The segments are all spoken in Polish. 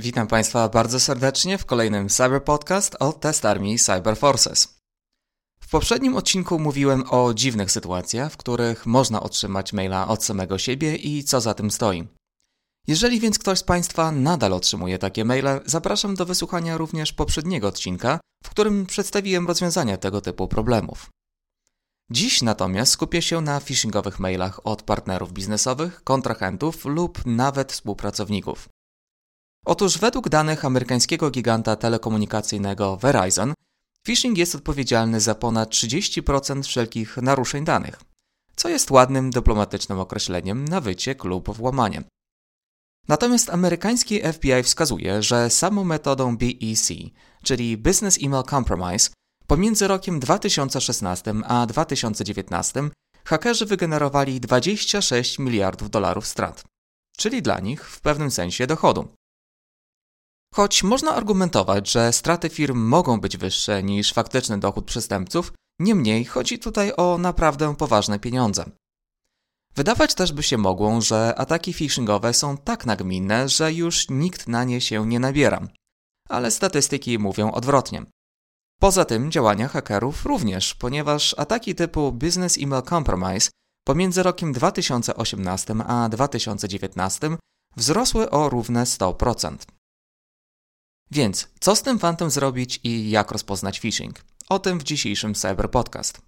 Witam Państwa bardzo serdecznie w kolejnym Cyber Podcast o Test Army Cyber Forces. W poprzednim odcinku mówiłem o dziwnych sytuacjach, w których można otrzymać maila od samego siebie i co za tym stoi. Jeżeli więc ktoś z Państwa nadal otrzymuje takie maile, zapraszam do wysłuchania również poprzedniego odcinka, w którym przedstawiłem rozwiązania tego typu problemów. Dziś natomiast skupię się na phishingowych mailach od partnerów biznesowych, kontrahentów lub nawet współpracowników. Otóż według danych amerykańskiego giganta telekomunikacyjnego Verizon, phishing jest odpowiedzialny za ponad 30% wszelkich naruszeń danych, co jest ładnym dyplomatycznym określeniem na wyciek lub włamanie. Natomiast amerykański FBI wskazuje, że samą metodą BEC, czyli Business Email Compromise, pomiędzy rokiem 2016 a 2019 hakerzy wygenerowali 26 miliardów dolarów strat, czyli dla nich w pewnym sensie dochodu. Choć można argumentować, że straty firm mogą być wyższe niż faktyczny dochód przestępców, niemniej chodzi tutaj o naprawdę poważne pieniądze. Wydawać też by się mogło, że ataki phishingowe są tak nagminne, że już nikt na nie się nie nabiera. Ale statystyki mówią odwrotnie. Poza tym działania hakerów również, ponieważ ataki typu Business Email Compromise pomiędzy rokiem 2018 a 2019 wzrosły o równe 100%. Więc co z tym fantem zrobić i jak rozpoznać phishing? O tym w dzisiejszym Cyber Podcast.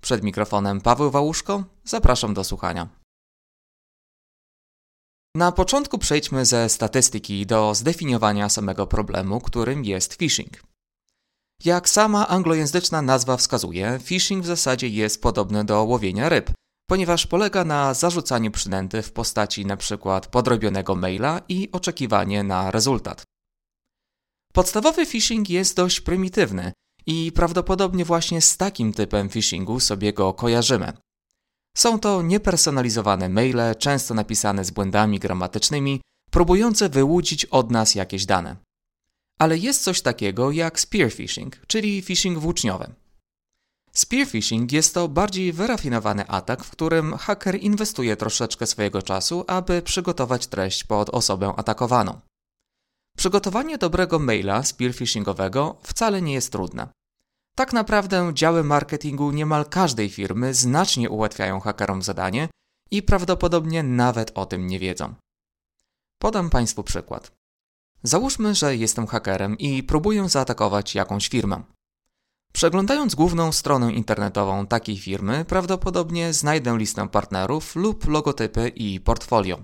Przed mikrofonem Paweł Wałuszko, zapraszam do słuchania. Na początku przejdźmy ze statystyki do zdefiniowania samego problemu, którym jest phishing. Jak sama anglojęzyczna nazwa wskazuje, phishing w zasadzie jest podobny do łowienia ryb, ponieważ polega na zarzucaniu przynęty w postaci np. podrobionego maila i oczekiwanie na rezultat. Podstawowy phishing jest dość prymitywny i prawdopodobnie właśnie z takim typem phishingu sobie go kojarzymy. Są to niepersonalizowane maile, często napisane z błędami gramatycznymi, próbujące wyłudzić od nas jakieś dane. Ale jest coś takiego jak spear phishing, czyli phishing włóczniowy. Spear phishing jest to bardziej wyrafinowany atak, w którym haker inwestuje troszeczkę swojego czasu, aby przygotować treść pod osobę atakowaną. Przygotowanie dobrego maila spear phishingowego wcale nie jest trudne. Tak naprawdę działy marketingu niemal każdej firmy znacznie ułatwiają hakerom zadanie i prawdopodobnie nawet o tym nie wiedzą. Podam Państwu przykład. Załóżmy, że jestem hakerem i próbuję zaatakować jakąś firmę. Przeglądając główną stronę internetową takiej firmy, prawdopodobnie znajdę listę partnerów lub logotypy i portfolio.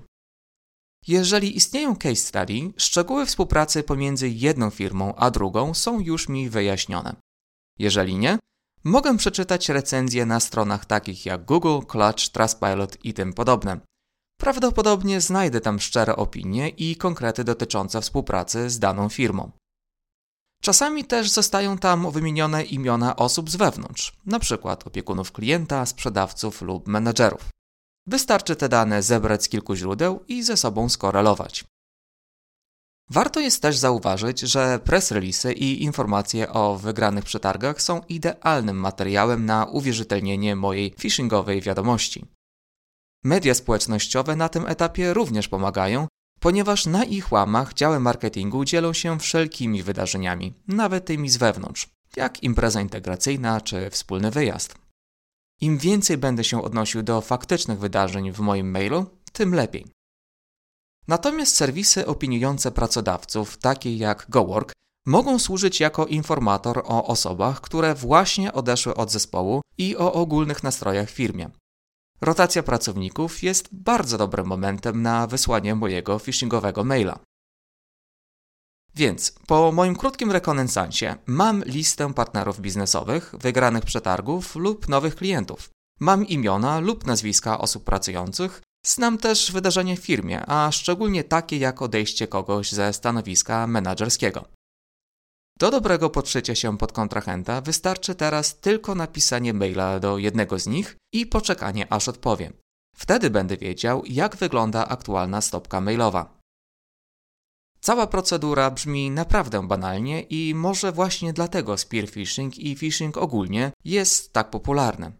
Jeżeli istnieją case study, szczegóły współpracy pomiędzy jedną firmą a drugą są już mi wyjaśnione. Jeżeli nie, mogę przeczytać recenzje na stronach takich jak Google, Clutch, Trustpilot i tym podobne. Prawdopodobnie znajdę tam szczere opinie i konkrety dotyczące współpracy z daną firmą. Czasami też zostają tam wymienione imiona osób z wewnątrz, np. opiekunów klienta, sprzedawców lub menedżerów. Wystarczy te dane zebrać z kilku źródeł i ze sobą skorelować. Warto jest też zauważyć, że press release i informacje o wygranych przetargach są idealnym materiałem na uwierzytelnienie mojej phishingowej wiadomości. Media społecznościowe na tym etapie również pomagają, ponieważ na ich łamach działy marketingu dzielą się wszelkimi wydarzeniami, nawet tymi z wewnątrz, jak impreza integracyjna czy wspólny wyjazd. Im więcej będę się odnosił do faktycznych wydarzeń w moim mailu, tym lepiej. Natomiast serwisy opiniujące pracodawców, takie jak GoWork, mogą służyć jako informator o osobach, które właśnie odeszły od zespołu i o ogólnych nastrojach w firmie. Rotacja pracowników jest bardzo dobrym momentem na wysłanie mojego phishingowego maila. Więc po moim krótkim rekonesansie mam listę partnerów biznesowych, wygranych przetargów lub nowych klientów. Mam imiona lub nazwiska osób pracujących, znam też wydarzenia w firmie, a szczególnie takie jak odejście kogoś ze stanowiska menedżerskiego. Do dobrego podszycia się pod kontrahenta wystarczy teraz tylko napisanie maila do jednego z nich i poczekanie aż odpowie. Wtedy będę wiedział, jak wygląda aktualna stopka mailowa. Cała procedura brzmi naprawdę banalnie i może właśnie dlatego spear phishing i phishing ogólnie jest tak popularny.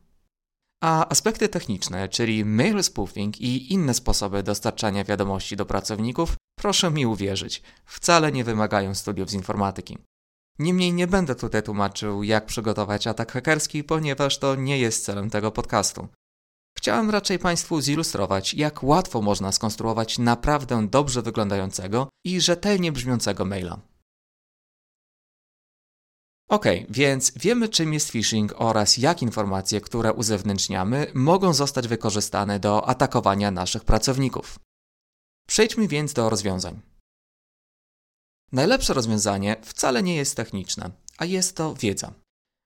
A aspekty techniczne, czyli mail spoofing i inne sposoby dostarczania wiadomości do pracowników, proszę mi uwierzyć, wcale nie wymagają studiów z informatyki. Niemniej nie będę tutaj tłumaczył, jak przygotować atak hakerski, ponieważ to nie jest celem tego podcastu. Chciałem raczej Państwu zilustrować, jak łatwo można skonstruować naprawdę dobrze wyglądającego i rzetelnie brzmiącego maila. Ok, więc wiemy czym jest phishing oraz jak informacje, które uzewnętrzniamy, mogą zostać wykorzystane do atakowania naszych pracowników. Przejdźmy więc do rozwiązań. Najlepsze rozwiązanie wcale nie jest techniczne, a jest to wiedza.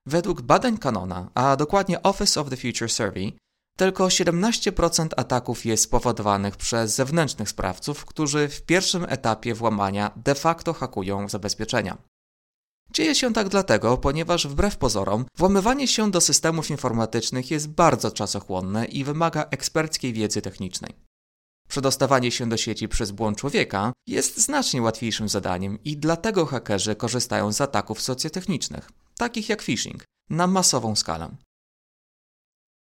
Według badań Canona, a dokładnie Office of the Future Survey, tylko 17% ataków jest spowodowanych przez zewnętrznych sprawców, którzy w pierwszym etapie włamania de facto hakują zabezpieczenia. Dzieje się tak dlatego, ponieważ wbrew pozorom, włamywanie się do systemów informatycznych jest bardzo czasochłonne i wymaga eksperckiej wiedzy technicznej. Przedostawanie się do sieci przez błąd człowieka jest znacznie łatwiejszym zadaniem i dlatego hakerzy korzystają z ataków socjotechnicznych, takich jak phishing, na masową skalę.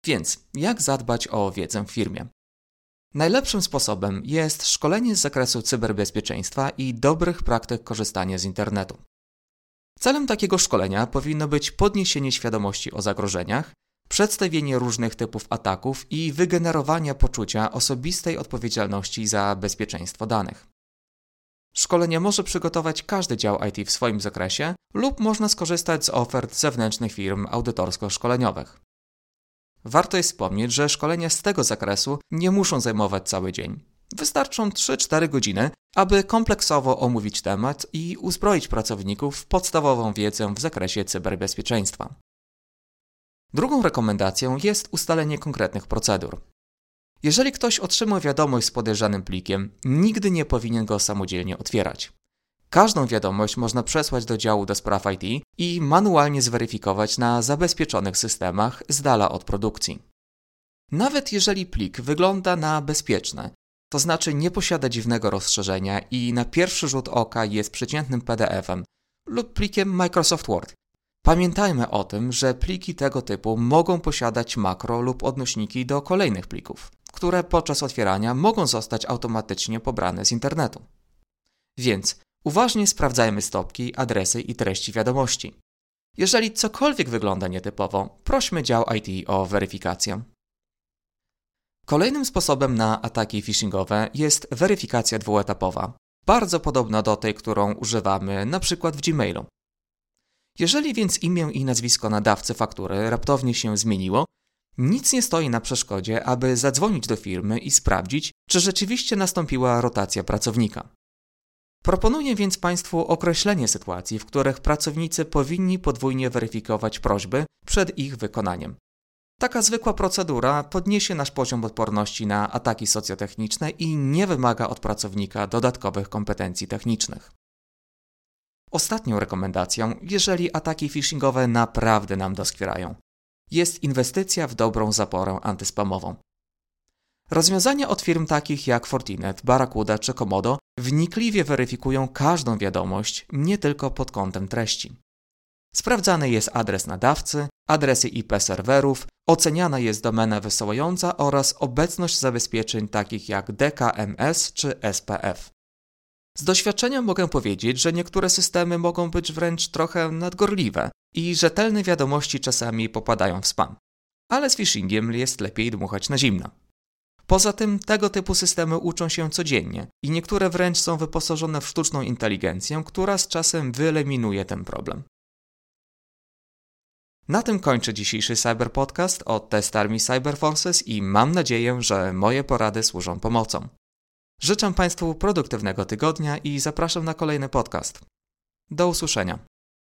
Więc jak zadbać o wiedzę w firmie? Najlepszym sposobem jest szkolenie z zakresu cyberbezpieczeństwa i dobrych praktyk korzystania z internetu. Celem takiego szkolenia powinno być podniesienie świadomości o zagrożeniach, przedstawienie różnych typów ataków i wygenerowanie poczucia osobistej odpowiedzialności za bezpieczeństwo danych. Szkolenie może przygotować każdy dział IT w swoim zakresie lub można skorzystać z ofert zewnętrznych firm audytorsko-szkoleniowych. Warto jest wspomnieć, że szkolenia z tego zakresu nie muszą zajmować cały dzień. Wystarczą 3-4 godziny, aby kompleksowo omówić temat i uzbroić pracowników w podstawową wiedzę w zakresie cyberbezpieczeństwa. Drugą rekomendacją jest ustalenie konkretnych procedur. Jeżeli ktoś otrzymał wiadomość z podejrzanym plikiem, nigdy nie powinien go samodzielnie otwierać. Każdą wiadomość można przesłać do działu do spraw IT i manualnie zweryfikować na zabezpieczonych systemach z dala od produkcji. Nawet jeżeli plik wygląda na bezpieczny, to znaczy nie posiada dziwnego rozszerzenia i na pierwszy rzut oka jest przeciętnym PDF-em lub plikiem Microsoft Word. Pamiętajmy o tym, że pliki tego typu mogą posiadać makro lub odnośniki do kolejnych plików, które podczas otwierania mogą zostać automatycznie pobrane z internetu. Więc uważnie sprawdzajmy stopki, adresy i treści wiadomości. Jeżeli cokolwiek wygląda nietypowo, prośmy dział IT o weryfikację. Kolejnym sposobem na ataki phishingowe jest weryfikacja dwuetapowa, bardzo podobna do tej, którą używamy np. w Gmailu. Jeżeli więc imię i nazwisko nadawcy faktury raptownie się zmieniło, nic nie stoi na przeszkodzie, aby zadzwonić do firmy i sprawdzić, czy rzeczywiście nastąpiła rotacja pracownika. Proponuję więc Państwu określenie sytuacji, w których pracownicy powinni podwójnie weryfikować prośby przed ich wykonaniem. Taka zwykła procedura podniesie nasz poziom odporności na ataki socjotechniczne i nie wymaga od pracownika dodatkowych kompetencji technicznych. Ostatnią rekomendacją, jeżeli ataki phishingowe naprawdę nam doskwierają, jest inwestycja w dobrą zaporę antyspamową. Rozwiązania od firm takich jak Fortinet, Barracuda czy Komodo wnikliwie weryfikują każdą wiadomość, nie tylko pod kątem treści. Sprawdzany jest adres nadawcy, adresy IP serwerów, oceniana jest domena wysyłająca oraz obecność zabezpieczeń takich jak DKMS czy SPF. Z doświadczenia mogę powiedzieć, że niektóre systemy mogą być wręcz trochę nadgorliwe i rzetelne wiadomości czasami popadają w spam. Ale z phishingiem jest lepiej dmuchać na zimno. Poza tym tego typu systemy uczą się codziennie i niektóre wręcz są wyposażone w sztuczną inteligencję, która z czasem wyeliminuje ten problem. Na tym kończę dzisiejszy Cyber Podcast od Test Army Cyber Forces i mam nadzieję, że moje porady służą pomocą. Życzę Państwu produktywnego tygodnia i zapraszam na kolejny podcast. Do usłyszenia.